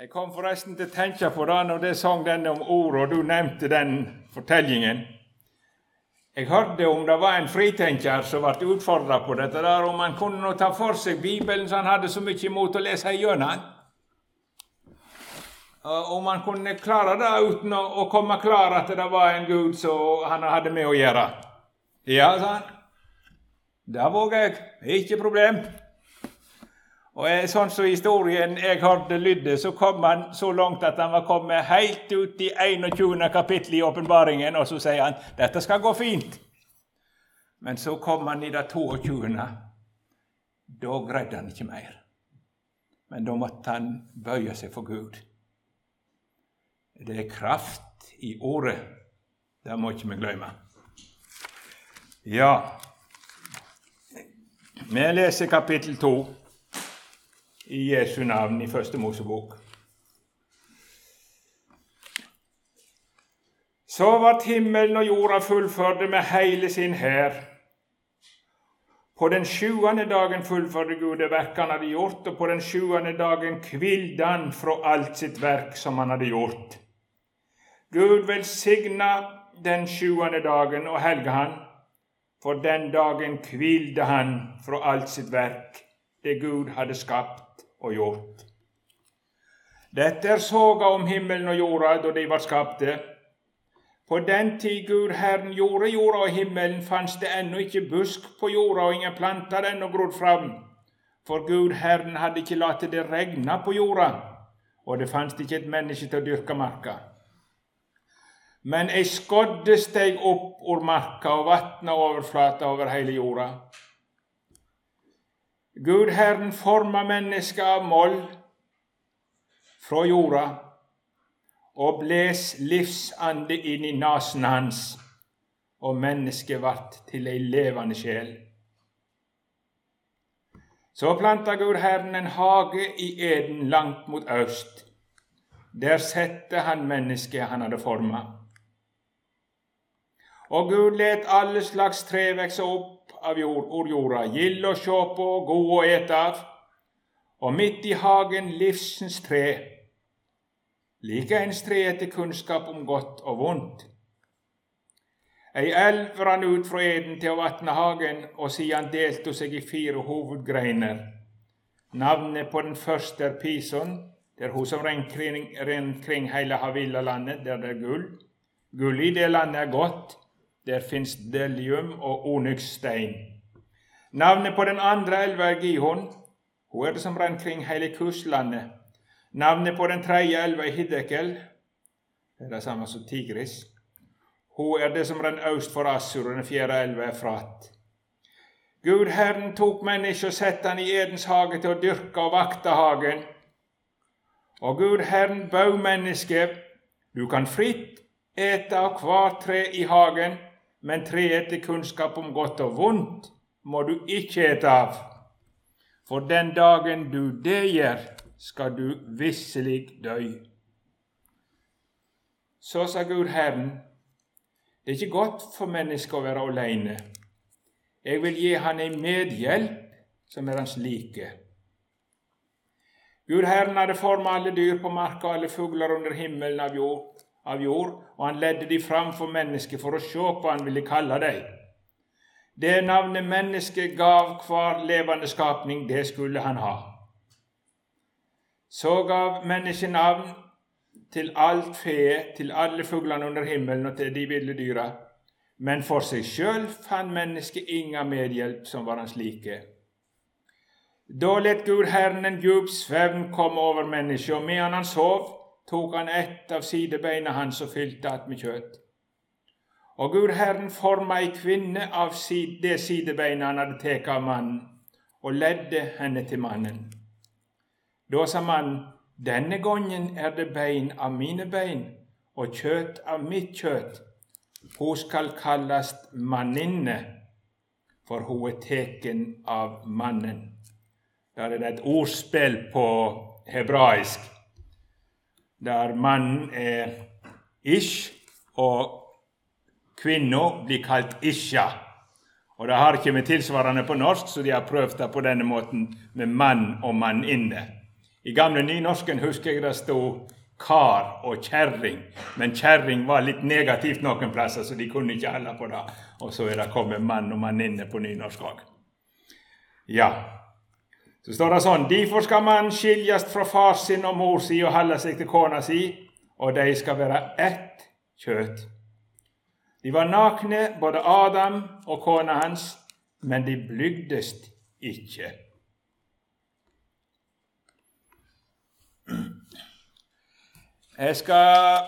Jeg kom forresten til å tenke på det når jeg sang den om ordet, og du nevnte den fortellingen. Jeg hørte om det var en fritenker som ble utfordra på dette, der, om han kunne nå ta for seg Bibelen så han hadde så mye imot å lese gjennom den. Om han kunne klare det uten å komme klar at det var en Gud som han hadde med å gjøre. Ja, sa han. Det våger jeg. Ikke problem. Og sånn som historien jeg hørte lydde, så kom han så langt at han var kommet helt ut i 21. kapittel i åpenbaringen, og så sier han dette skal gå fint. Men så kom han i det 22. Da greide han ikke mer. Men da måtte han bøye seg for Gud. Det er kraft i ordet. Det må ikke vi glemme. Ja, vi leser kapittel 2 i Jesu navn i Første Mosebok. Så vart himmelen og jorda fullførte med hele sin hær. På den sjuende dagen fullførte Gud det verk han hadde gjort, og på den sjuende dagen hvilte han fra alt sitt verk som han hadde gjort. Gud velsigna den sjuende dagen og helga han, for den dagen hvilte han fra alt sitt verk, det Gud hadde skapt og gjort. Dette er soga om himmelen og jorda da de var skapte. På den tid Gud Herren gjorde jorda og himmelen, fantes det ennå ikke busk på jorda og ingen planter ennå grodd fram. For Gud Herren hadde ikke latt det regne på jorda, og det fantes ikke et menneske til å dyrke marka. Men ei skodde steg opp ur marka og vatna overflata over hele jorda. Gud Herren forma mennesket av moll fra jorda og bles livsande inn i nesen hans, og mennesket vart til ei levende sjel. Så planta Gud Herren en hage i Eden langt mot øst. Der sette han mennesket han hadde forma. Og Gud let alle slags tre opp av jord, jorda, gild å sjå på, god å ete av, og midt i hagen livsens tre, likeens tre etter kunnskap om godt og vondt. Ei elv rann ut fra eden til å vatne hagen, og siden delte seg i fire hovedgreiner. Navnet på den første er Pison, der hun som renner kring, kring hele Havilla-landet, der det er gull. Gull i det landet er godt, der fins delium og onyksstein. Navnet på den andre elva er Gihon. Hun er det som rann kring hele kustlandet. Navnet på den tredje elva er Hiddekel. Det er det samme som Tigris. Hun er det som rann øst for Assur, og den fjerde elva er Frat. Gud Herren tok mennesket og satte han i Edens hage til å dyrke og vakte hagen. Og Gud Herren bød mennesket, du kan fritt ete av hvert tre i hagen, men treet til kunnskap om godt og vondt må du ikke ete av. For den dagen du det gjør, skal du visselig dø. Så sa Gud Herren, det er ikke godt for mennesket å være alene. Jeg vil gi han en medhjelp som er hans like. Gud Herren hadde formet alle dyr på marka og alle fugler under himmelen av jord av jord, og han ledde de fram for mennesket for å se hva han ville kalle dem. Det navnet mennesket gav hver levende skapning, det skulle han ha. Så gav mennesket navn til alt fe, til alle fuglene under himmelen og til de ville dyra. Men for seg sjøl fant mennesket inga medhjelp som var hans like. Da let Gud Herren en djup svevn komme over mennesket, og medan han sov, tok han ett av sidebeina hans og fylte att med kjøtt. Og Gud Herren forma ei kvinne av det sidebeinet han hadde tatt av mannen, og ledde henne til mannen. Da sa mannen, denne gangen er det bein av mine bein og kjøtt av mitt kjøtt. Hun skal kalles manninne, for hun er teken av mannen. Der er det et ordspill på hebraisk der mannen er ish, og kvinna blir kalt isha. Og Det har ikke vi tilsvarende på norsk, så de har prøvd det på denne måten med mann og manninne. I gamle nynorsken husker jeg det sto kar og kjerring, men kjerring var litt negativt noen plasser, så de kunne ikke holde på det. Og så er det kommet mann og manninne på nynorsk òg. Ja. Så står det sånn Derfor skal man skiljes fra far sin og mor si og holde seg til kona si, og de skal være ett kjøtt. De var nakne, både Adam og kona hans, men de blygdes ikke. Jeg skal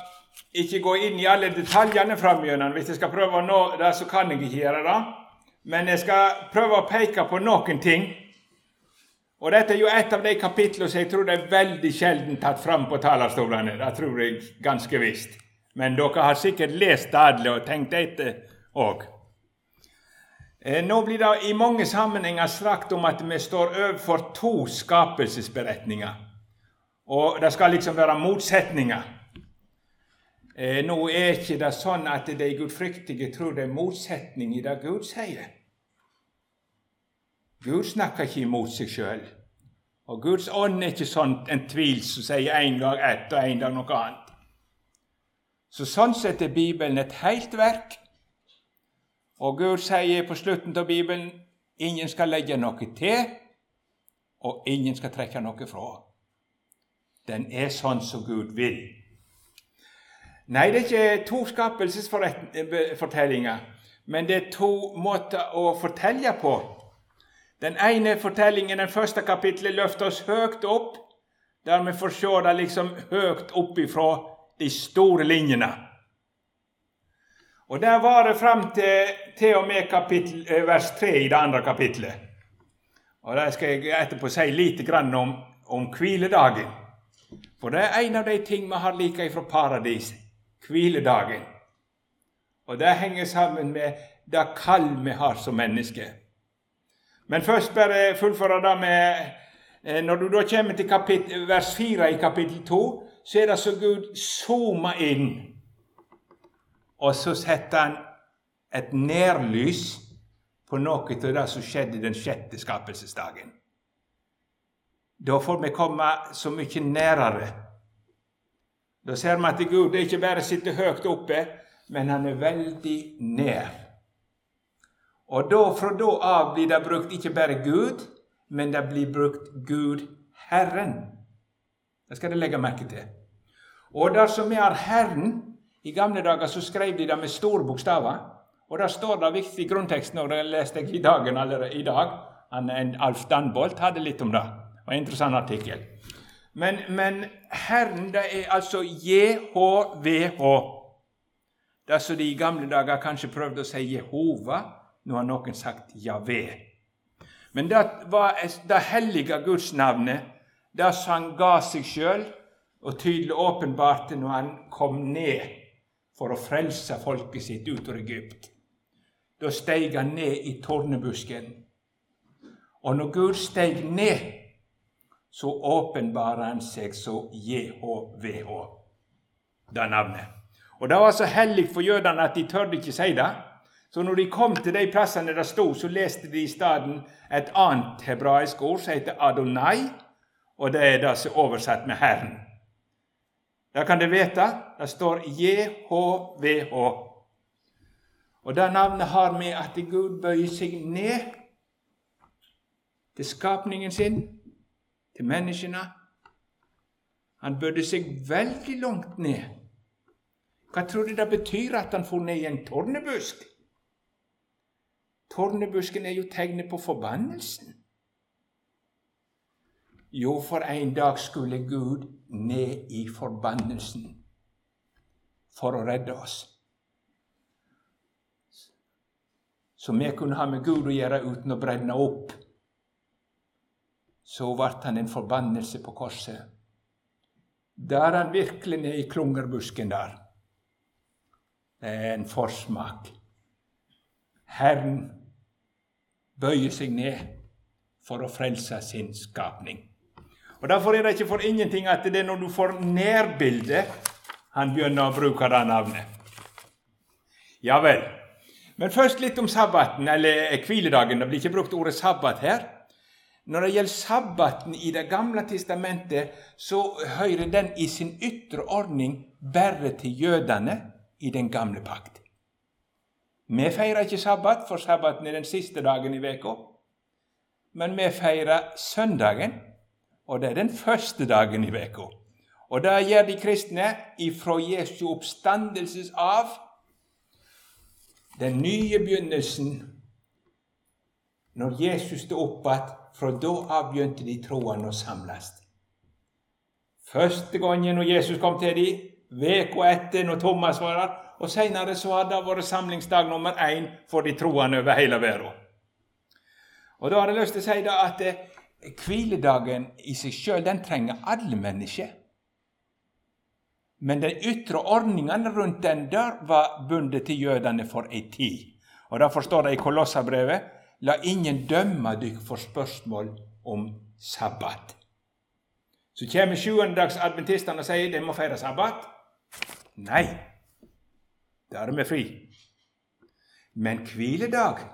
ikke gå inn i alle detaljene framgjennom. Hvis jeg skal prøve å nå det, så kan jeg ikke gjøre det. Men jeg skal prøve å peke på noen ting. Og Dette er jo et av de kapitlene som jeg tror det er veldig sjelden tatt fram på talerstolene. Det tror jeg ganske visst. Men dere har sikkert lest det og tenkt etter òg. Eh, nå blir det i mange sammenhenger sagt om at vi står overfor to skapelsesberetninger. Og det skal liksom være motsetninger. Eh, nå er ikke det sånn at de gudfryktige tror det er motsetning i det Gud sier. Gud snakker ikke imot seg sjøl. Og Guds ånd er ikke sånn en tvil som sier en dag ett og en dag noe annet. Så Sånn sett er Bibelen et helt verk. Og Gud sier på slutten av Bibelen ingen skal legge noe til, og ingen skal trekke noe fra. Den er sånn som Gud vil. Nei, det er ikke to skapelsesfortellinger, men det er to måter å fortelle på. Den ene fortellingen, den første kapitlet, løfter oss høyt opp, der vi får se det liksom høyt opp ifra de store linjene. Og Der var det fram til, til og med kapittel, eh, vers 3 i det andre kapitlet. Og Der skal jeg etterpå si litt om, om hviledagen. For det er en av de ting vi har like fra paradis hviledagen. Og det henger sammen med det kall vi har som mennesker. Men først bare fullføre det med eh, Når du da kommer til kapit, vers 4 i kapittel 2, så er det så Gud zoomer inn, og så setter han et nærlys på noe av det som skjedde den sjette skapelsesdagen. Da får vi komme så mye nærere. Da ser vi at Gud ikke bare sitter høyt oppe, men han er veldig nær. Og da, fra da av blir det brukt ikke bare Gud, men det blir brukt Gud Herren. Det skal dere legge merke til. Og dersom vi har Herren I gamle dager så skrev de det med store bokstaver. Og der står det viktig i grunnteksten, og jeg leste i dagen allerede i dag. Han, Alf Danbolt hadde litt om det var en interessant artikkel. Men, men Herren, det er altså JHVH. Det som de i gamle dager kanskje prøvde å si Jehova. Nå har noen sagt Javé. Men det var det hellige gudsnavnet, det som han ga seg sjøl og tydelig åpenbarte når han kom ned for å frelse folket sitt ut av Egypt. Da steg han ned i tornebusken. Og når Gud steg ned så åpenbarer han seg så JHVH, det navnet. Og Det var så hellig for jødene at de tørde ikke si det. Så når de kom til de plassene det sto, så leste de i stedet et annet hebraisk ord som heter Adonai, og det er det som er oversatt med Herren. Det kan dere vite. Det står JHVH. Og det navnet har med at Gud bøyer seg ned til skapningen sin til menneskene. Han bøyde seg veldig langt ned. Hva tror du det betyr at han for ned i en tornebusk? Tornebusken er jo tegnet på forbannelsen. Jo, for en dag skulle Gud ned i forbannelsen for å redde oss. Så vi kunne ha med Gud å gjøre uten å brenne opp så ble han en forbannelse på korset. Der er han virkelig ned i klungerbusken der. Det er en forsmak. Herren bøyer seg ned for å frelse sin skapning. Og Derfor er det ikke for ingenting at det er når du får nærbildet, han begynner å bruke det navnet. Ja vel. Men først litt om sabbaten, eller hviledagen. Det blir ikke brukt ordet sabbat her. Når det gjelder sabbaten i Det gamle testamentet, så hører den i sin ytre ordning bare til jødene i den gamle pakt. Vi feirer ikke sabbat, for sabbaten er den siste dagen i veka. Men vi feirer søndagen, og det er den første dagen i veka. Og det gjør de kristne ifra Jesu oppstandelses av. Den nye begynnelsen når Jesus stod opp igjen, fra da av begynte de troende å samles. Første gangen når Jesus kom til dem, uka etter når Thomas var der, og Senere så har det vært samlingsdag nummer én for de troende over hele verden. Og Da har jeg lyst til å si da at eh, hviledagen i seg sjøl trenger alle mennesker. Men de ytre ordningene rundt den der var bundet til jødene for ei tid. Og Derfor står det i Kolossabrevet La ingen dømme dykk for spørsmål om sabbat. Så kommer sjuendedagsadventistene og sier de må feire sabbat. Nei, da er vi fri. Men hviledag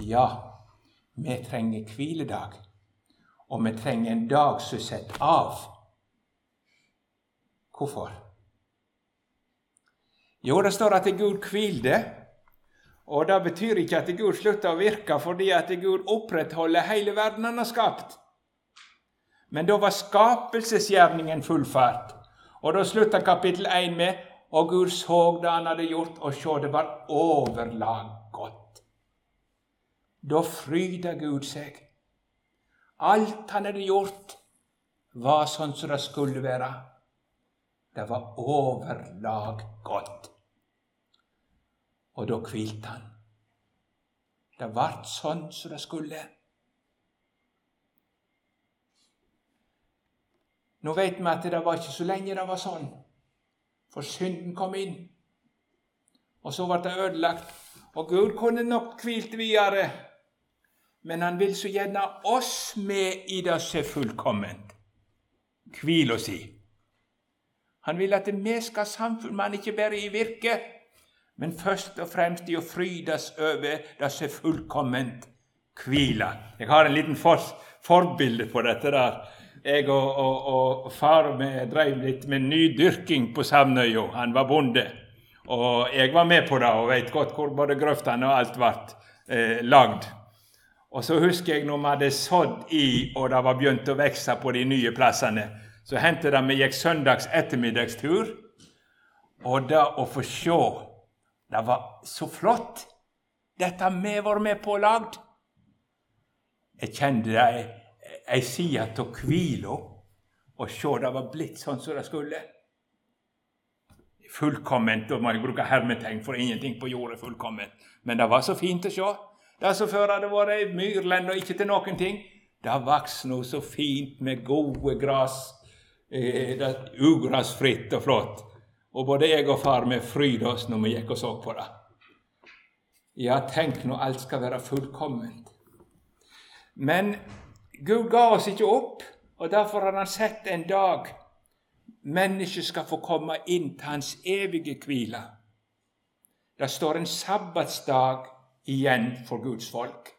Ja, vi trenger hviledag. Og vi trenger en dag som setter av. Hvorfor? Jo, det står at Gud hvilte og Det betyr ikke at Gud slutter å virke fordi at Gud opprettholder hele verden han har skapt. Men da var skapelsesgjerningen fullført. Og da slutta kapittel 1 med og Gud så det han hadde gjort, og så det var overlag godt. Da fryda Gud seg. Alt han hadde gjort, var sånn som det skulle være. Det var overlag godt og da hvilte han. Det vart sånn som det skulle. Nå vet vi at det var ikke så lenge det var sånn, for synden kom inn. Og så ble det ødelagt. Og Gud kunne nok hvilt videre, men han vil så gjerne oss med i det som er fullkomment. Hvil oss i. Han vil at vi skal ha samfunn, han ikke bare i virke men først og fremst i å frydes over det som er fullkomment hvile. Jeg har en liten for, forbilde på dette der. Jeg og, og, og far vi drev litt med nydyrking på Samnøya. Han var bonde. Og jeg var med på det og veit godt hvor både grøftene og alt ble eh, lagd. Og så husker jeg når vi hadde sådd i, og det var begynt å vokse på de nye plassene, så hendte det vi gikk søndags ettermiddagstur. Og det å få se det var så flott, dette vi vært med på og lagd. Jeg kjente ei, ei side av hvila og sjå det var blitt sånn som det skulle. Fullkomment, og man bruker bruke hermetegn, for ingenting på jorda er fullkomment. Men det var så fint å sjå. Det som før hadde vært ei myrlend og ikke til noen ting, det vokste nå så fint med gode gras, eh, ugrasfritt og flott. Og både jeg og far vi frydde oss når vi gikk og så på det. Ja, tenk når alt skal være fullkomment. Men Gud ga oss ikke opp, og derfor har Han sett en dag mennesket skal få komme inn til Hans evige hvile. Det står en sabbatsdag igjen for Guds folk.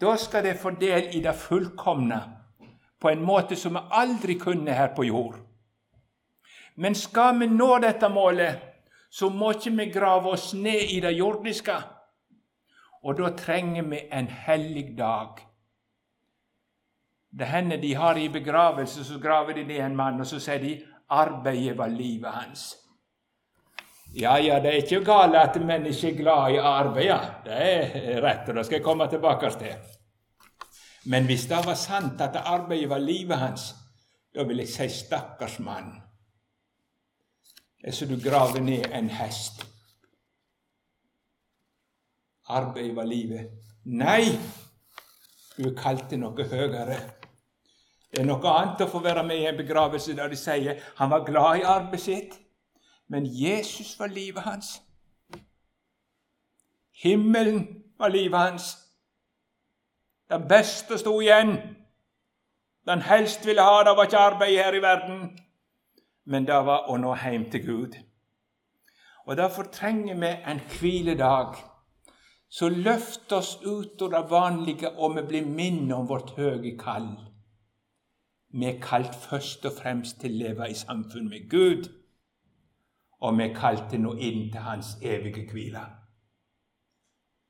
Da skal de få del i det fullkomne på en måte som vi aldri kunne her på jord. Men skal vi nå dette målet, så må ikke vi grave oss ned i det jordiske. Og da trenger vi en hellig dag. Det hender de har i begravelse, så graver de ned en mann, og så sier de 'arbeidet var livet hans'. Ja, ja, det er ikke galt at mennesker er glad i arbeid. Det er rett, og det skal jeg komme tilbake til. Men hvis det var sant at arbeidet var livet hans, da vil jeg si 'stakkars mann' er som du graver ned en hest. Arbeidet var livet. Nei, du er kalt til noe høyere. Det er noe annet å få være med i en begravelse der de sier han var glad i arbeidet sitt, men Jesus var livet hans. Himmelen var livet hans. Det beste sto igjen. Den helst ville ha, det var ikke arbeid her i verden men det var å nå hjem til Gud. Og Derfor trenger vi en hviledag så løft oss ut av det vanlige, og vi blir minnet om vårt høye kall. Vi er kalt først og fremst til å leve i samfunn med Gud, og vi er kalt til nå inn til Hans evige hvile.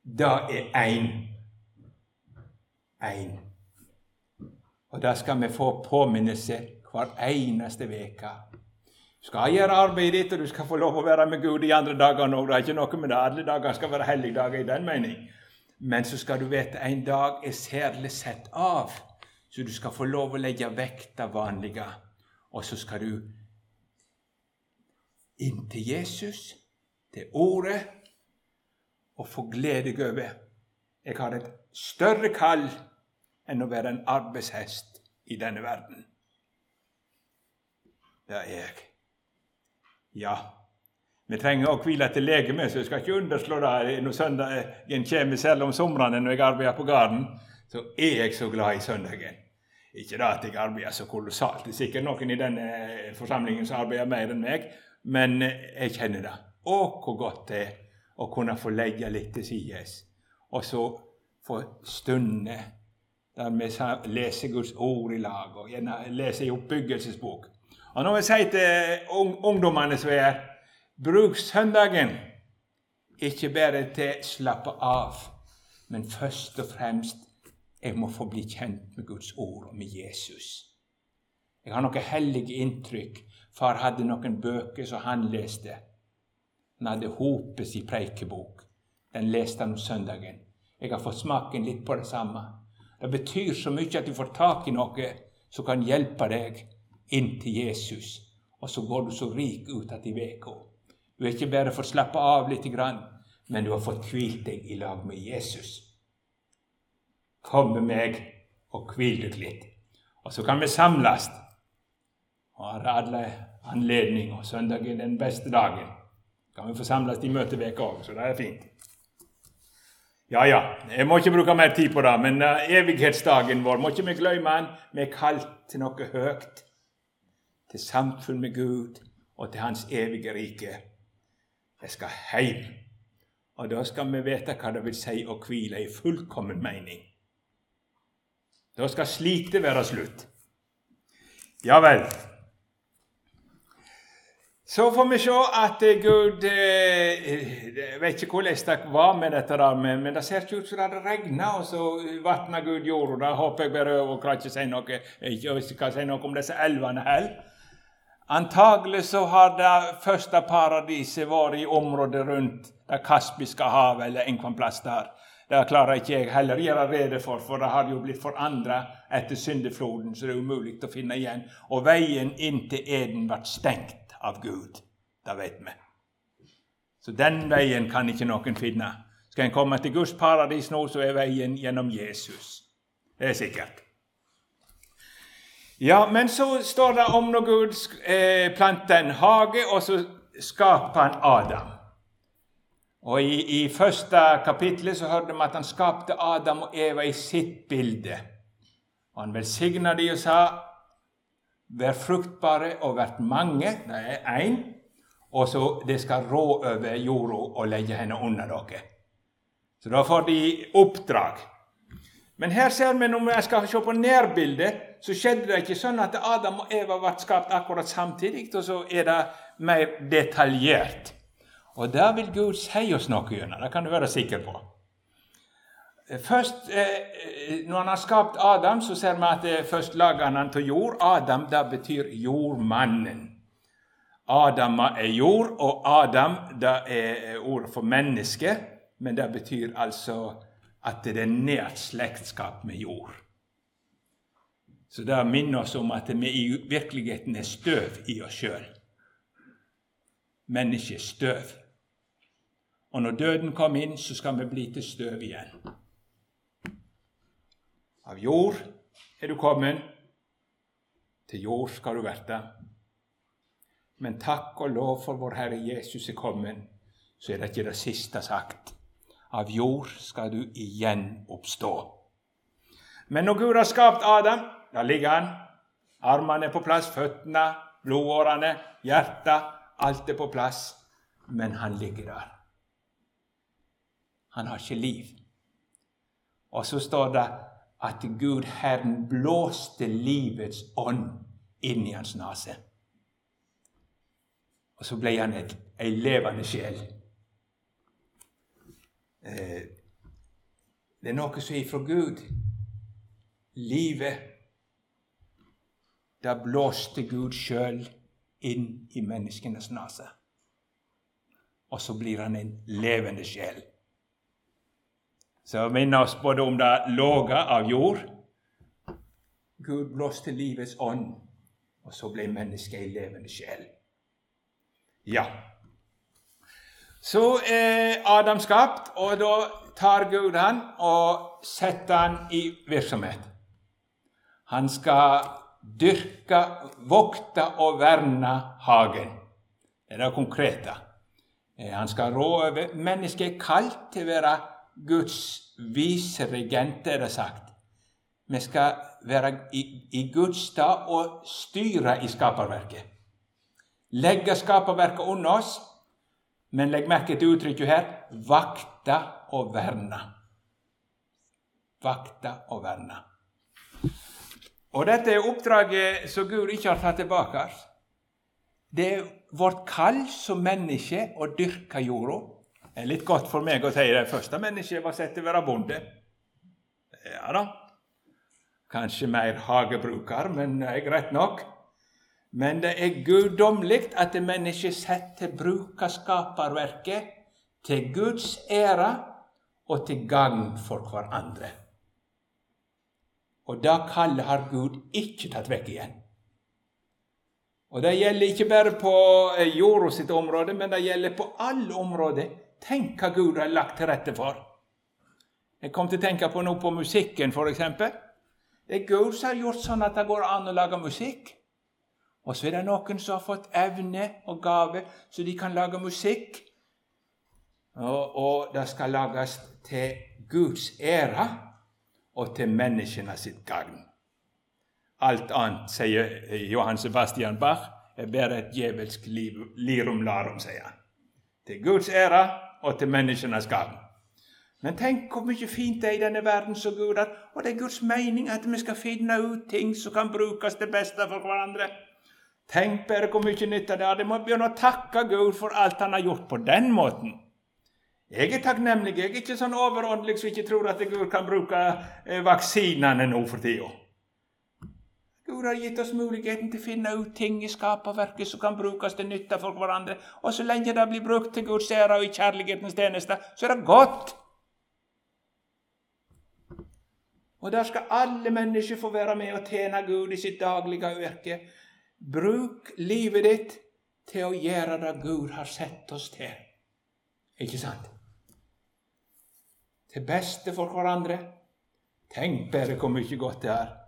Det er én. Én. Og det skal vi få påminnelse hver eneste uke. Du skal gjøre arbeidet ditt, og du skal få lov å være med Gud i andre dager òg. Det er ikke noe med det. Alle dager skal være helligdager i den mening. Men så skal du vite en dag er særlig sett av, så du skal få lov å legge vekk det vanlige. Og så skal du inn til Jesus, til Ordet, og få glede over. Jeg har et større kall enn å være en arbeidshest i denne verden. Det er jeg. Ja, vi trenger å hvile til legeme, så jeg skal ikke underslå det når søndagen kommer, selv om somrene når jeg arbeider på gården. Så er jeg så glad i søndagen. Ikke da at jeg arbeider så kolossalt. Det er sikkert noen i denne forsamlingen som arbeider mer enn meg, men jeg kjenner det. Å, hvor godt det er å kunne få legge litt til side. og så få stunder der vi leser Guds ord i lag, og gjerne leser i oppbyggelsesbok. Og nå vil jeg si til ungdommene som er her Bruk søndagen ikke bare til å slappe av, men først og fremst jeg må få bli kjent med Guds ord og med Jesus. Jeg har noen hellige inntrykk. Far hadde noen bøker som han leste. Han hadde Hopes i preikebok. Den leste han om søndagen. Jeg har fått smaken litt på det samme. Det betyr så mye at du får tak i noe som kan hjelpe deg inn til Jesus, og så går du så rik ut at i uka. Du er ikke bare for å slappe av litt, men du har fått hvilt deg i lag med Jesus. Kom med meg og hvil deg litt. Og så kan vi samles. Og har alle anledning, og søndag er den beste dagen. kan vi få samles i møteveka òg, så det er fint. Ja, ja, jeg må ikke bruke mer tid på det, men uh, evighetsdagen vår må ikke vi glemme den. Vi er kalt til noe høyt, til samfunn med Gud og til Hans evige rike. Jeg skal hjem. Og da skal vi vite hva det vil si å hvile i fullkommen mening. Da skal slitet være slutt. Ja vel. Så får vi se at Gud eh, Jeg vet ikke hvordan det var med dette, der, men, det ser ikke ut som det hadde regna, og så vatna Gud jorda. Da håper jeg bare og kan ikke si noe, ikke si noe om disse elvene heller. Antagelig så har det første paradiset vært i området rundt Det kaspiske havet eller en plass der. Det klarer ikke jeg heller å gjøre rede for, for det har jo blitt forandra etter syndefloden, så det er umulig å finne igjen. Og veien inn til Eden ble stengt av Gud. Det vet vi. Så den veien kan ikke noen finne. Skal en komme til Guds paradis nå, så er veien gjennom Jesus. Det er sikkert. Ja, men så står det om når Gud eh, planter en hage, og så skaper han Adam. Og I, i første kapittel så hørte vi at han skapte Adam og Eva i sitt bilde. Og Han velsigna de og sa, 'Vær fruktbare og vær mange', det er én. Og så det skal rå over jorda og legge henne under dere. Så da får de oppdrag. Men her ser vi når vi skal se på nærbildet, så skjedde det ikke sånn at Adam og Eva ble skapt akkurat samtidig, og så er det mer detaljert. Og det vil Gud si oss noe gjennom. Det kan du være sikker på. Først, eh, Når han har skapt Adam, så ser vi at det først lager han til jord. Adam det betyr jordmannen. Adam er jord, og Adam det er ordet for menneske, men det betyr altså at det er nært slektskap med jord. Så det minner oss om at vi i virkeligheten er støv i oss sjøl. Mennesket er støv. Og når døden kommer inn, så skal vi bli til støv igjen. Av jord er du kommet, til jord skal du verte. Men takk og lov for vår Herre Jesus er kommet, så er det ikke det siste sagt. Av jord skal du igjen oppstå. Men når Gud har skapt Adam, da ligger han. Armene er på plass, føttene, blodårene, hjertet. Alt er på plass. Men han ligger der. Han har ikke liv. Og så står det at Gud Herren blåste livets ånd inn i hans nese. Og så ble han ei levende sjel. Eh, det er noe som er fra Gud. Livet. Da blåste Gud sjøl inn i menneskenes nese. Og så blir han en levende sjel. Så minner oss både om det låge av jord Gud blåste livets ånd, og så ble mennesket ei levende sjel. Ja. Så er Adam skapt, og da tar Gud han og setter han i virksomhet. Han skal dyrke, vokte og verne hagen. Det er det konkrete. Eh, han skal rå over Mennesket er kalt til å være Guds viseregent, er det sagt. Vi skal være i, i Guds stad og styre i skaperverket. Legge skaperverket under oss, men legg merke til uttrykket her vakta og verna. Vakta og verna. Og dette er oppdraget som Gud ikke har tatt tilbake. Det er vårt kall som menneske å dyrke jorda. Det er litt godt for meg å si det første mennesket var sett til å være bonde. Ja da. Kanskje mer hagebruker, men det er greit nok. Men det er guddommelig at mennesket setter bruke skaperverket til Guds ære og til gagn for hverandre. Og det kallet har Gud ikke tatt vekk igjen. Og Det gjelder ikke bare på jorda sitt område, men det gjelder på alle områder. Tenk hva Gud har lagt til rette for. Jeg kom til å tenke på noe på musikken, f.eks. Det er Gud som har gjort sånn at det går an å lage musikk. Og så er det noen som har fått evne og gave, så de kan lage musikk. Og, og det skal lages til Guds ære og til menneskene sitt gagn. Alt annet, sier Johan Sebastian Bach, er bare et djevelsk lirum larum, sier han. Til Guds ære og til menneskenes gagn. Men tenk hvor mye fint det er i denne verden som Gud har. Og det er Guds mening at vi skal finne ut ting som kan brukes til beste for hverandre. Tenk bare hvor mye nytte det er. De må begynne å takke Gud for alt han har gjort på den måten. Jeg er takknemlig. Jeg er ikke sånn overåndelig som ikke tror at Gud kan bruke eh, vaksinene nå for tida. Gud har gitt oss muligheten til å finne ut ting i skaperverket som kan brukes til nytte for hverandre. Og så lenge det blir brukt til Guds ære og i kjærlighetens tjeneste, så er det godt. Og der skal alle mennesker få være med og tjene Gud i sitt daglige virke. Bruk livet ditt til å gjøre det Gud har sett oss til. Ikke sant? Til beste for hverandre. Tenk bare hvor mye godt det er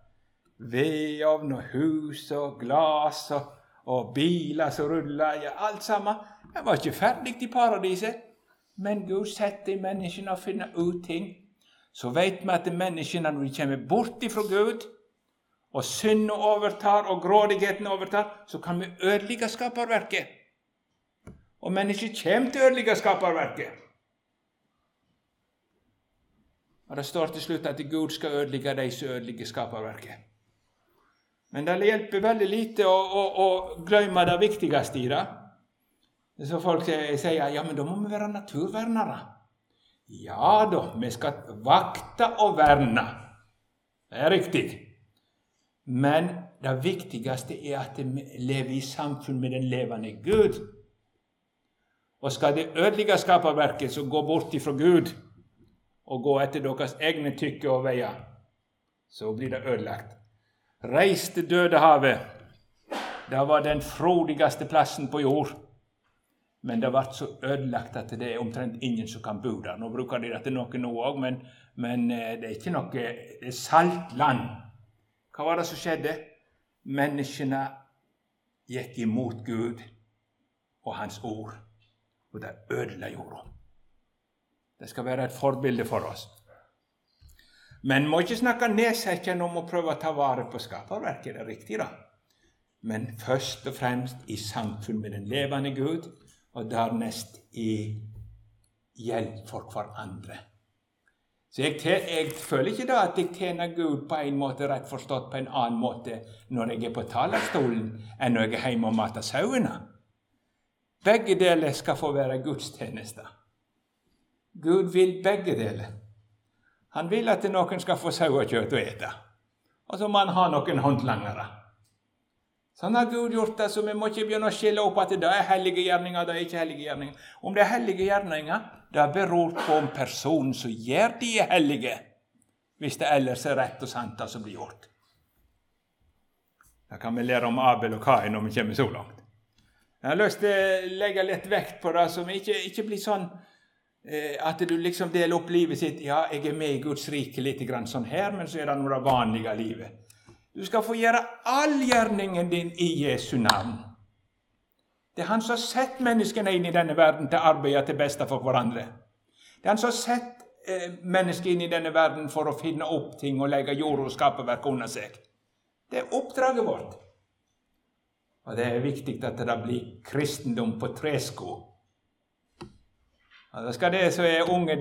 vedovn og hus og glass og, og biler som ruller ja, Alt sammen. Det var ikke ferdig i paradiset. Men Gud setter menneskene å finne ut ting. Så vet vi at menneskene, når de kommer bort ifra Gud, og synden overtar, og grådigheten overtar, så kan vi ødelegge skaperverket. Og mennesket kommer til å ødelegge skaperverket. Og Det står til slutt at Gud skal ødelegge de som ødelegger skaperverket. Men det hjelper veldig lite å, å, å glemme det viktigste i det. Så folk sier ja, men da må vi være naturvernere. Ja da, vi skal vakte og verne. Det er riktig. Men det viktigste er at vi lever i samfunn med den levende Gud. Og skal det ødelegge skaperverket, så gå bort ifra Gud og gå etter deres egne tykke og veier, så blir det ødelagt reiste Dødehavet. Det var den frodigste plassen på jord. Men det ble så ødelagt at det er omtrent ingen som kan bo der. Nå bruker de det til noe nå òg, men, men, eh, det er ikke noe Det er saltland. Hva var det som skjedde? Menneskene gikk imot Gud og Hans ord, og det ødela jorda. Det skal være et forbilde for oss. Men må ikke snakke nedsettende om å prøve å ta vare på skaperverket. Det er riktig, da. Men først og fremst i samfunn med den levende Gud, og dernest i hjelp for hverandre. Så jeg, jeg, føler ikke da at jeg tjener Gud på en måte rett forstått på en annen måte når jeg er på talerstolen, enn når jeg er hjemme og mater sauene. Begge deler skal få være gudstjenester. Gud vil begge deler. Han vil at noen skal få sauekjøtt å ete. Og så må han ha noen håndlangere. Sånn har Gud gjort det, så vi må ikke begynne å skille opp at det er hellige gjerninger, det er ikke hellige gjerninger. Om det er hellige gjerninger, det beror på om personen som gjør de er hellige, hvis det ellers er rett og sant, det som blir gjort. Da kan vi lære om Abel og Kain når vi kommer så langt. Jeg har lyst til å legge litt vekt på det, så vi ikke, ikke blir sånn at du liksom deler opp livet sitt. Ja, jeg er med i Guds rike litt grann sånn her, men så er det noe det vanlige livet. Du skal få gjøre all gjerningen din i Jesu navn. Det er Han som har sett menneskene inn i denne verden til å arbeide til beste for hverandre. Det er Han som har sett eh, mennesker inn i denne verden for å finne opp ting og legge jord og skaperverk under seg. Det er oppdraget vårt. Og det er viktig at det blir kristendom på tresko. Da skal det som er unge,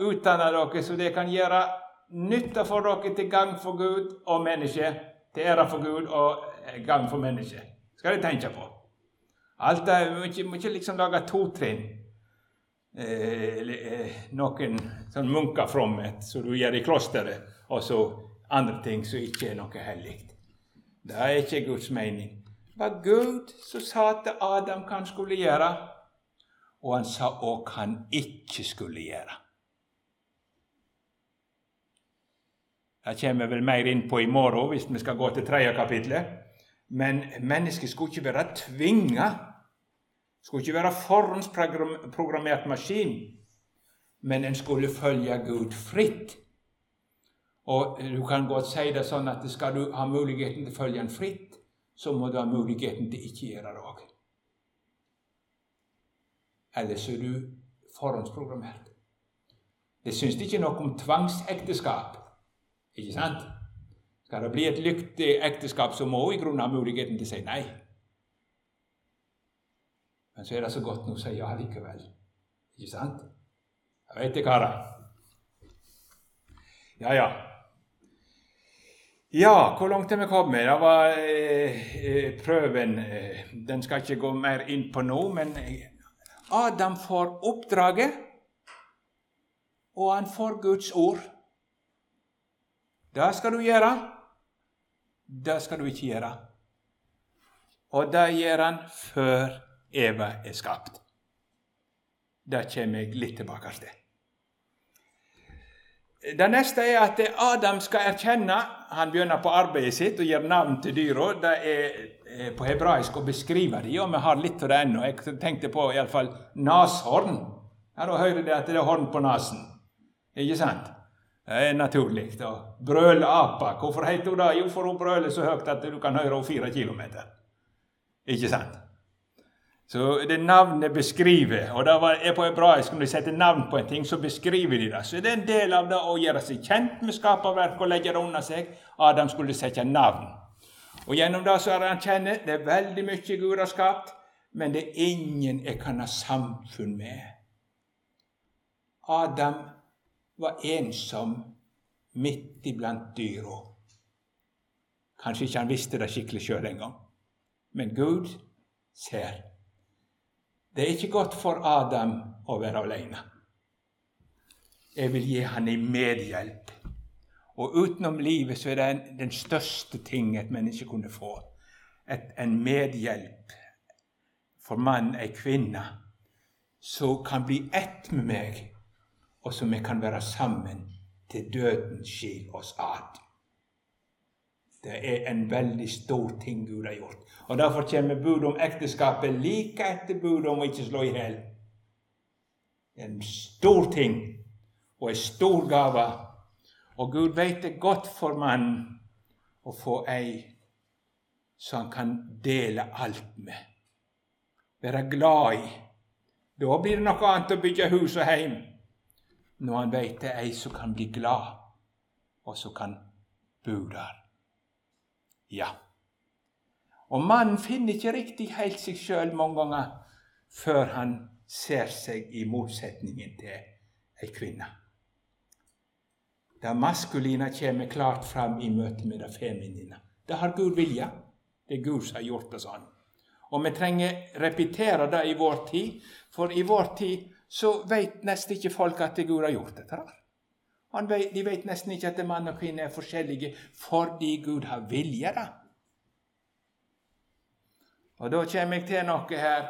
utdanne dere så det kan gjøre nytte for dere til gang for Gud og mennesket til ære for Gud og gang for mennesket. Skal de tenke på. Alt det, Vi må ikke, liksom lage to trinn. Eh, eh, noen sånn munkefromhet som du gjør i klosteret, og så andre ting som ikke er noe hellig. Det er ikke Guds mening. Det var Gud som sa til Adam hva han skulle gjøre, og han sa òg hva han ikke skulle gjøre. Det kommer vi vel mer inn på i morgen hvis vi skal gå til tredje kapitlet. Men mennesket skulle ikke være tvinga. Skulle ikke være forhåndsprogrammert maskin. Men en skulle følge Gud fritt. Og du kan godt si det sånn at skal du ha muligheten til å følge Han fritt, så må du ha muligheten til ikke gjøre det òg. Ellers er du forhåndsprogrammert. Det syns ikke noe om tvangsekteskap. Ikke sant? Skal det bli et lykkelig ekteskap, så må i grunnen ha muligheten til å si nei. Men så er det så godt nå å si ja likevel. Ikke sant? Jeg vet det, karer. Ja, ja. Ja, hvor langt er vi kommet? Det var eh, eh, prøven. Eh, den skal ikke gå mer inn på nå, men Adam får oppdraget, og han får Guds ord. Det skal du gjøre. Det skal du ikke gjøre. Og det gjør han før Eva er skapt. Det kommer jeg litt tilbake til. Det neste er at Adam skal erkjenne Han begynner på arbeidet sitt og gir navn til dyra. Det er på hebraisk å beskrive dem, og vi har litt av det ennå. Jeg tenkte på iallfall nashorn. Her hører det at det er horn på nesen. Ikke sant? Det er naturlig. Brølapa. Hvorfor heter hun det? Jo, for hun brøler så høyt at du kan høre henne fire kilometer. Ikke sant? Så det navnet beskriver, og det er på hebraisk når de setter navn på en ting, så beskriver de det. Så det er en del av det å gjøre seg kjent med skaperverket og legge det under seg. Adam skulle sette navn. Og gjennom det så er han kjenner det er veldig mye Gud har skapt, men det er ingen jeg kan ha samfunn med. Adam var ensom midt iblant dyra. Kanskje ikke han visste det skikkelig sjøl engang, men Gud ser. Det er ikke godt for Adam å være alene. Jeg vil gi han en medhjelp. Og utenom livet så er det den største ting et menneske kunne få. Et, en medhjelp for mann, ei kvinne, som kan bli ett med meg og så vi kan være sammen til døden skil oss ad. Det er en veldig stor ting Gud har gjort. Og Derfor kommer budet om ekteskapet like etter budet om å ikke slå i hjel. En stor ting og en stor gave. Og Gud vet det godt for mannen å få ei som han kan dele alt med. Være glad i. Da blir det noe annet å bygge hus og heim når han veit det er ei som kan bli glad, og som kan bo der. Ja. Og mannen finner ikke riktig helt seg sjøl mange ganger før han ser seg i motsetningen til ei kvinne. Det maskuline kommer klart fram i møte med det feminine. Det har Gud vilja. Det er Gud som har gjort det sånn. Og vi trenger repetere det i vår tid, for i vår tid så vet nesten ikke folk at Gud har gjort dette. Vet, de vet nesten ikke at mann og kvinne er forskjellige fordi Gud har vilje. da. Og da kommer jeg til noe her.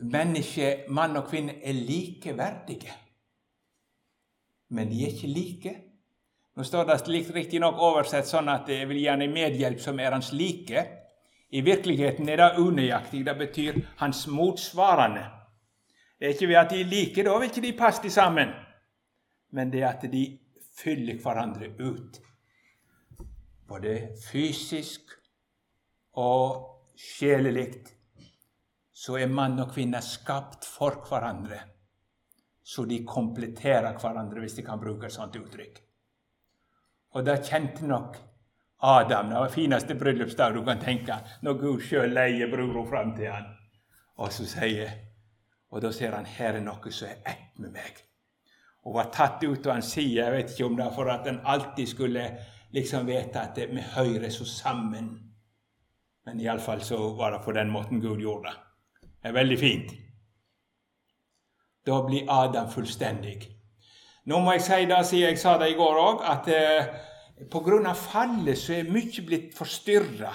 mennesker, mann og kvinne, er likeverdige. Men de er ikke like. Nå står det riktignok oversett sånn at det vil en medhjelp som er hans like. I virkeligheten er det unøyaktig. Det betyr hans motsvarende. Det er ikke ved at de er like, da vil ikke de passe sammen. Men det at de fyller hverandre ut. Både fysisk og sjelelig så er mann og kvinne skapt for hverandre. Så de kompletterer hverandre, hvis de kan bruke et sånt uttrykk. Og det kjente nok Adam. Det var fineste bryllupsdag du kan tenke, når Gud sjøl leier brura fram til han. Og så sier Og da ser han her er noe som er ett med meg. Og var tatt ut av hans side. Jeg vet ikke om det var for at en alltid skulle liksom vite at vi hører så sammen. Men iallfall så var det på den måten Gud gjorde det. Det er veldig fint. Da blir Adam fullstendig. Nå må jeg si det, siden jeg sa det i går òg, at eh, Pga. fallet så er mye blitt forstyrra.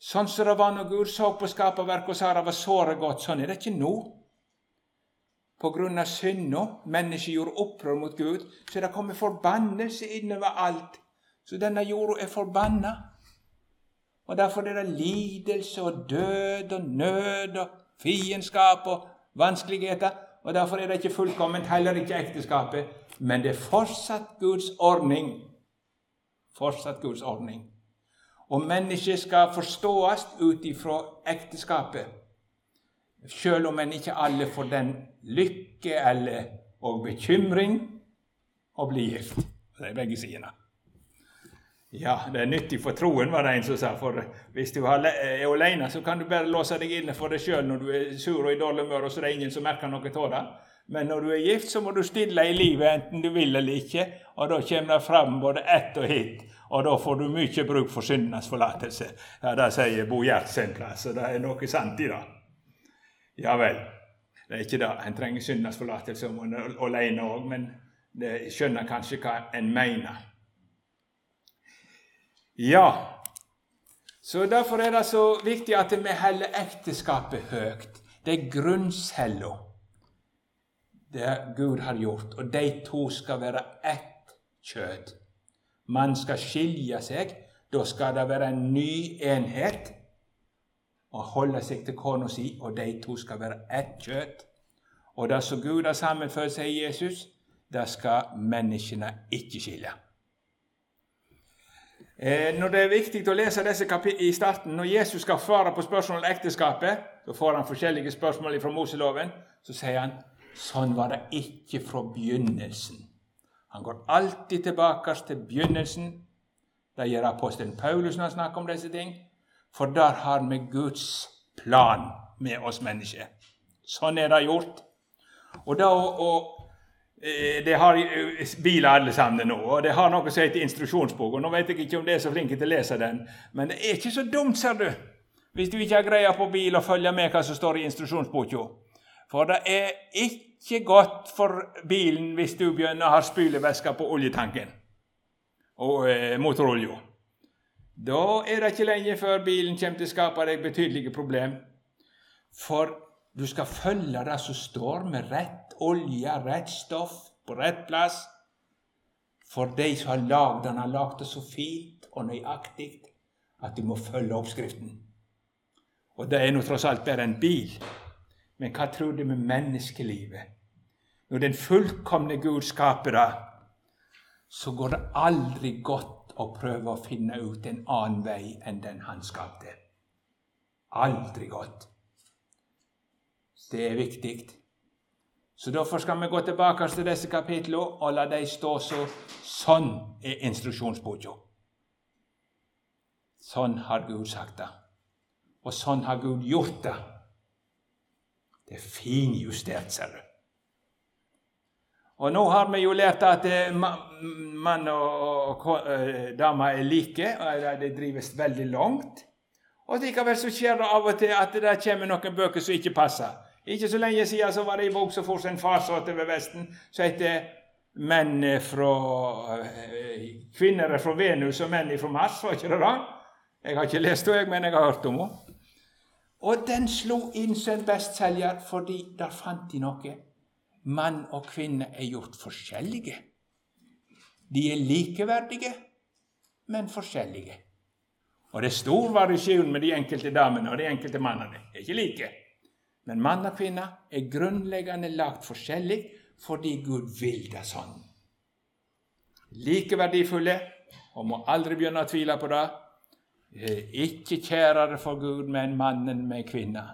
Sånn som det var når Gud så på skaperverket og sa det var såre godt, sånn er det ikke nå. Pga. synda, mennesket gjorde opprør mot Gud, så det kommet forbannelse innover alt. Så denne jorda er forbanna. Og Derfor er det lidelse og død og nød og fiendskap og vanskeligheter. Og Derfor er det ikke fullkomment, heller ikke ekteskapet. Men det er fortsatt Guds ordning fortsatt Guds ordning. Og mennesket skal forståes ut ifra ekteskapet, selv om en ikke alle får den lykke eller og bekymring å bli gift. Det er begge sidene. Ja, det er nyttig for troen, var det en som sa. For hvis du er alene, så kan du bare låse deg inne for deg sjøl når du er sur og i dårlig humør, og så er det ingen som merker noe av det. Men når du er gift, så må du stille i livet enten du vil eller ikke. Og da kommer det fram både ett og hit. Og da får du mye bruk for syndenes forlatelse. Ja, Det sier Bo Gjert sin plass, og det er noe sant i det. Ja vel. Det er ikke det. En trenger syndens forlatelse om er alene òg, men det skjønner kanskje hva en mener. Ja, så Derfor er det så viktig at vi holder ekteskapet høyt. Det er grunncella det Gud har gjort, og de to skal være ett kjøtt. Man skal skilje seg. Da skal det være en ny enhet og holde seg til kona si, og de to skal være ett kjøtt. Og det som Gud har sammenført, seg i Jesus, det skal menneskene ikke skille. Eh, når det er viktig å lese disse i starten, Når Jesus skal svare på spørsmål om ekteskapet, så får han forskjellige spørsmål fra Moseloven. Så sier han Sånn var det ikke fra begynnelsen. Han går alltid tilbake til begynnelsen. Det gjør apostelen Paulus når han snakker om disse ting. For der har vi Guds plan med oss mennesker. Sånn er det gjort. Og da og, eh, Det har biler alle sammen nå, og det har noe som heter instruksjonsbok. og Nå vet jeg ikke om det er så flinke til å lese den, men det er ikke så dumt, ser du, hvis du ikke har greie på bil og følger med hva som står i instruksjonsboka. For det er ikke godt for bilen hvis du begynner å ha spylevæske på oljetanken og eh, motorolja. Da er det ikke lenge før bilen kommer til å skape deg betydelige problem. For du skal følge det som står med rett olje, rett stoff, på rett plass. For de som har lagd den, har lagd det så fint og nøyaktig at du må følge oppskriften. Og det er nå tross alt bare en bil. Men hva tror du med menneskelivet? Når den fullkomne Gud skaper det, så går det aldri godt å prøve å finne ut en annen vei enn den han skapte. Aldri godt. Det er viktig. Så Derfor skal vi gå tilbake til disse kapitlene og la dem stå så. Sånn er instruksjonsboka. Sånn har Gud sagt det. Og sånn har Gud gjort det. Det er finjustert, ser du. Og nå har vi jo lært at eh, mann og eh, dame er like, og det drives veldig langt. Og likevel så skjer det av og til at det kommer noen bøker som ikke passer. Ikke så lenge siden så var det en bok som for en far så til Vesten, som heter 'Menn fra Kvinner Kvinner fra Venus og menn fra Mars'. Var ikke det da? Jeg har ikke lest henne, men jeg har hørt om henne. Og den slo inn som bestselger fordi der fant de noe. Mann og kvinne er gjort forskjellige. De er likeverdige, men forskjellige. Og det er stor variasjon med de enkelte damene og de enkelte mannene. De er ikke like. Men mann og kvinne er grunnleggende lagt forskjellig fordi Gud vil det sånn. Like verdifulle, og må aldri begynne å tvile på det. Ikke kjærere for Gud men mannen med kvinna.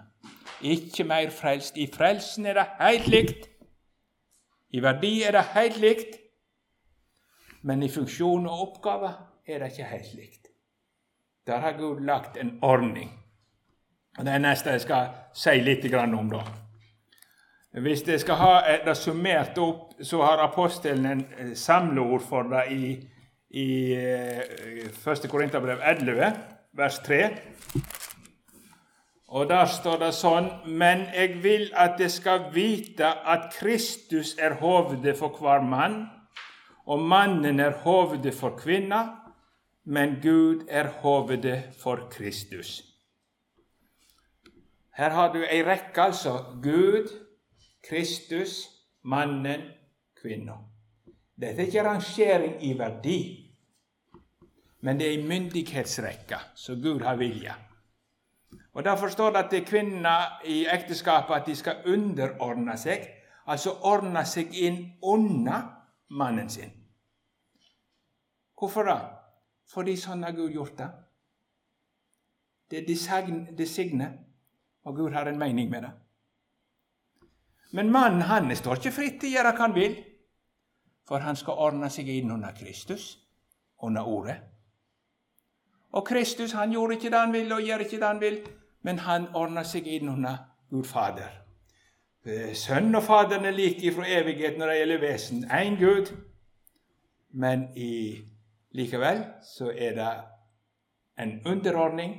Ikke mer frelst. I frelsen er det helt likt. I verdi er det helt likt. Men i funksjon og oppgave er det ikke helt likt. Der har Gud lagt en ordning. Og Det er neste jeg skal si litt om. da. Hvis jeg skal ha det summert opp, så har apostelen en eh, samleord for det i i 1. Eh, Korinterbrev 11, vers 3. Og der står det sånn Men jeg vil at det skal vite at Kristus er hovedet for hver mann, og mannen er hovedet for kvinna, men Gud er hovedet for Kristus. Her har du ei rekke, altså. Gud, Kristus, mannen, kvinna. Dette er ikke rangering i verdi, men det er ei myndighetsrekke som Gud har vilja. Og Derfor står det at det er kvinner i ekteskapet at de skal underordne seg, altså ordne seg inn under mannen sin. Hvorfor da? Fordi sånn har Gud gjort det. Det er designet, og Gud har en mening med det. Men mannen han står ikke fritt til å gjøre hva han vil. For han skal ordne seg inn under Kristus, under Ordet. Og Kristus han gjorde ikke det han ville, og gjør ikke det han vil, men han ordner seg inn under Gud Fader. Sønnen og Faderen er like fra evighet når det gjelder vesen. Én Gud. Men i, likevel så er det en underordning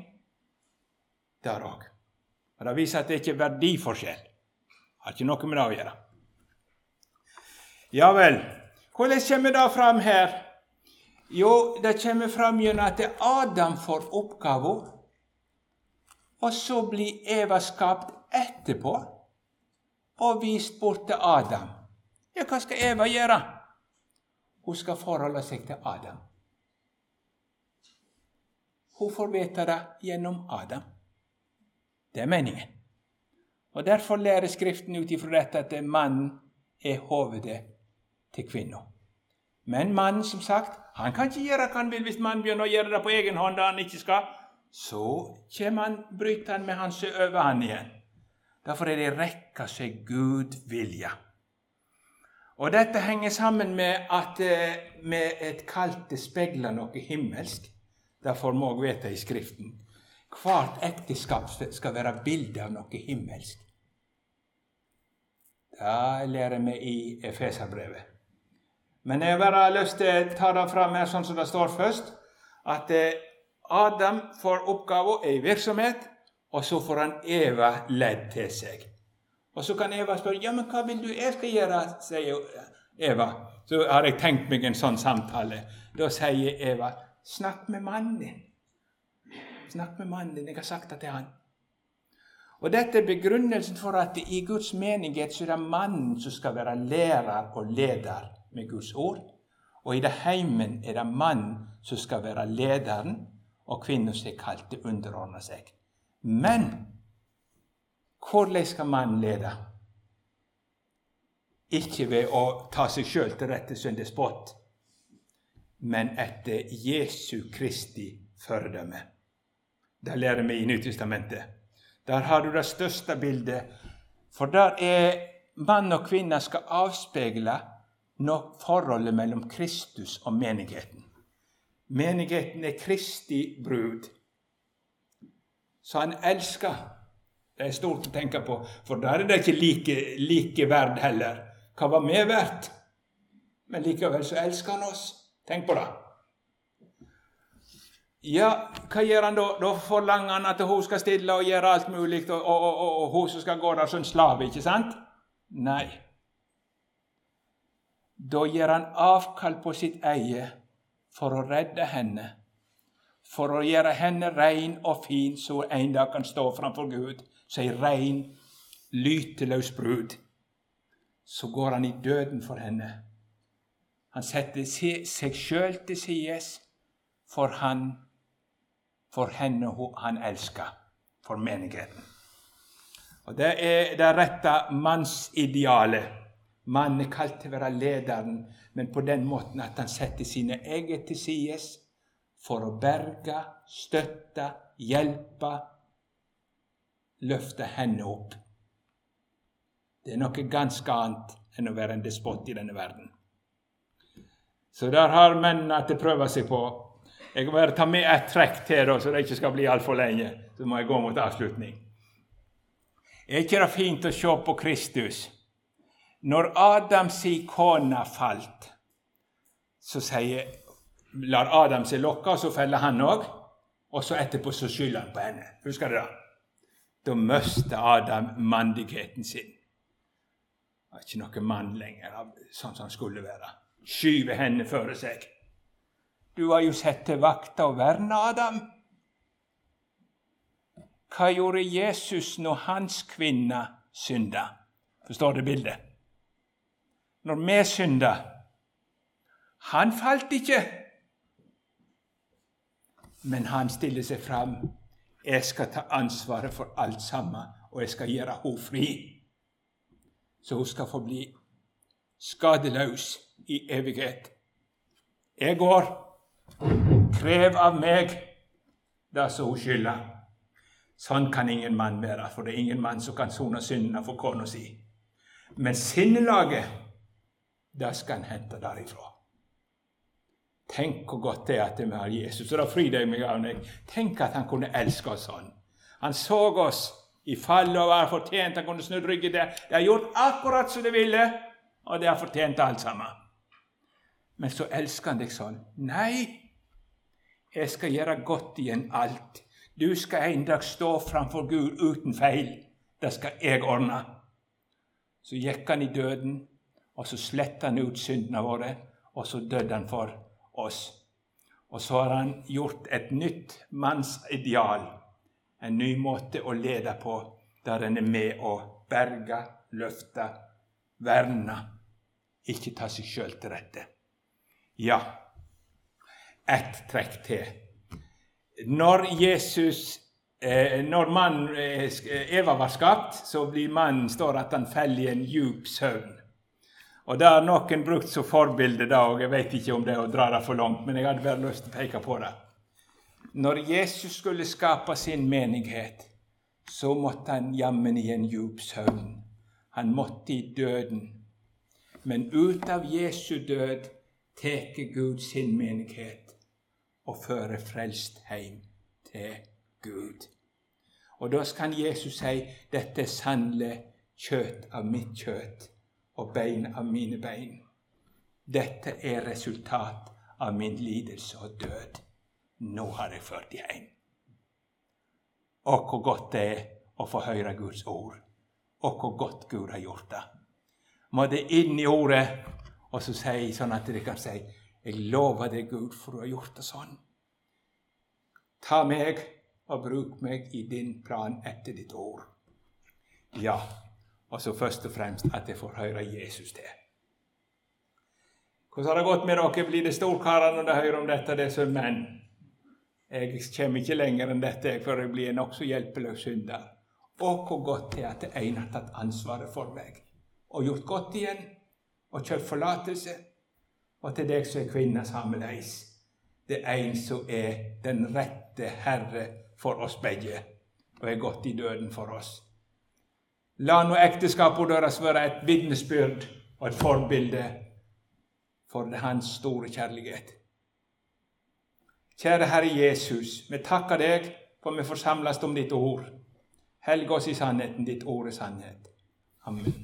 der òg. Det viser at det ikke er verdiforskjell. Det har ikke noe med det å gjøre. Ja vel. Hvordan kommer det fram her? Jo, det kommer fram gjennom at Adam får oppgaven, og så blir Eva skapt etterpå og vist bort til Adam. Ja, hva skal Eva gjøre? Hun skal forholde seg til Adam. Hun får vite det gjennom Adam. Det er meningen. Og Derfor lærer Skriften ut ifra dette at mannen er hovedet til kvinna. Men mannen, som sagt, han kan ikke gjøre hva han vil hvis mannen begynner å gjøre det på egen hånd. da han ikke skal. Så kommer han, bryter han med han seg over han igjen. Derfor er det rekka seg Gud vilja. Og dette henger sammen med at eh, med et kaldt speiler noe himmelsk. Derfor må vi vite i Skriften. Hvert ekteskap skal være bilde av noe himmelsk. Det lærer vi i Efeserbrevet. Men jeg har bare lyst til å ta det fram her sånn som det står først. At eh, Adam får oppgaven, ei virksomhet, og så får han Eva ledd til seg. Og så kan Eva spørre ja, men hva vil du jeg skal gjøre, sier Eva. Så har jeg tenkt meg en sånn samtale. Da sier Eva snakk med mannen din. Snakk med mannen din. Jeg har sagt det til han. Og Dette er begrunnelsen for at i Guds menighet så er det mannen som skal være lærer og leder med Guds ord. Og i det heimen er det mannen som skal være lederen, og kvinnen som er kalt til underordne seg. Men hvordan skal mannen lede? Ikke ved å ta seg sjøl til rette som en despot, men etter Jesu Kristi føredømme. Det lærer vi i Nytestamentet. Der har du det største bildet. For der er mann og kvinne skal avspeile forholdet mellom Kristus og menigheten. Menigheten er Kristi brud. Så han elsker Det er stort å tenke på, for der er det ikke like, like verd heller. Hva var vi verdt? Men likevel så elsker han oss. Tenk på det. Ja, hva gjør han da? Da forlanger han at hun skal stille og gjøre alt mulig, og, og, og, og hun som skal gå der som slave, ikke sant? Nei. Da gjør han avkall på sitt eie for å redde henne, for å gjøre henne rein og fin, så hun en dag kan stå framfor Gud som ei rein, lyteløs brud. Så går han i døden for henne. Han setter seg sjøl til side for han, for henne han elsker, for menigheten. Og Det er det rette mannsidealet. Mannen er kalt til å være lederen, men på den måten at han setter sine eget til side for å berge, støtte, hjelpe, løfte henne opp. Det er noe ganske annet enn å være en despot i denne verden. Så der har mennene til å prøve seg på. Jeg må bare ta med et trekk til, da, så det ikke skal bli altfor lenge. Så må jeg gå mot avslutning. Er ikke det fint å se på Kristus? Når Adams kone falt, så sier, lar Adam seg lokke, og så feller han òg. Og så etterpå så skylder han på henne. Husker du det? Da mister Adam mandigheten sin. Han er ikke noen mann lenger, sånn som han skulle være. Skyver henne føre seg. Du har jo sett til vakta og verna Adam. Hva gjorde Jesus når hans kvinne synda? Forstår du bildet? Når vi synda Han falt ikke, men han stiller seg fram jeg skal ta ansvaret for alt sammen, og jeg skal gjøre henne fri. Så hun skal få bli skadeløs i evighet. Jeg går. Krev av meg det som hun skylder. Sånn kan ingen mann være, for det er ingen mann som kan sone syndene for kona si. Men sinnelaget, det skal han hente derifra. Tenk hvor godt det er at vi har Jesus. Og da fryr jeg meg av meg. Tenk at han kunne elske oss sånn. Han så oss i fallet og var fortjent. Han kunne snudd ryggen der. De har gjort akkurat som de ville, og de har fortjent alt sammen. Men så elsker han deg sånn. Nei, jeg skal gjøre godt igjen alt. Du skal en dag stå framfor Gud uten feil. Det skal jeg ordne. Så gikk han i døden, og så sletta han ut syndene våre, og så døde han for oss. Og så har han gjort et nytt mannsideal, en ny måte å lede på, der en er med å berge, løfte, verne, ikke ta seg sjøl til rette. Ja, ett trekk til. Når Jesus eh, når mann, eh, Eva var skapt, så blir mannen står at han faller i en djup søvn. Og Det har noen brukt som forbilde, da, og jeg vet ikke om det er å dra det for langt, men jeg hadde bare lyst til å peke på det. Når Jesus skulle skape sin menighet, så måtte han jammen i en djup søvn. Han måtte i døden. Men ut av Jesu død tar Gud sin menighet og fører frelst hjem til Gud. Og da skal Jesus si dette er sannelig kjøtt av mitt kjøtt og bein av mine bein. Dette er resultat av min lidelse og død. Nå har jeg ført de hjem. Og hvor godt det er å få høre Guds ord, og hvor godt Gud har gjort det. Må det inn i ordet, og så si sånn at dere kan si jeg lover deg, Gud, for du har gjort det sånn. Ta meg og bruk meg i din plan etter ditt ord. Ja, og så først og fremst at jeg får høre Jesus til. Hvordan har det gått med dere? Blir det storkarer når de hører om dette, det som menn? Jeg kommer ikke lenger enn dette før jeg blir en nokså hjelpeløs synder. Og hvor godt det er at en har tatt ansvaret for meg og gjort godt igjen og kjøpt forlatelse. Og til deg som er kvinne sammenleis. Det er en som er den rette Herre for oss begge og er gått i døden for oss. La nå ekteskapet deres være et vitnesbyrd og et forbilde for Hans store kjærlighet. Kjære Herre Jesus, vi takker deg for vi forsamles om ditt ord. Helg oss i sannheten. Ditt ord er sannhet. Amen.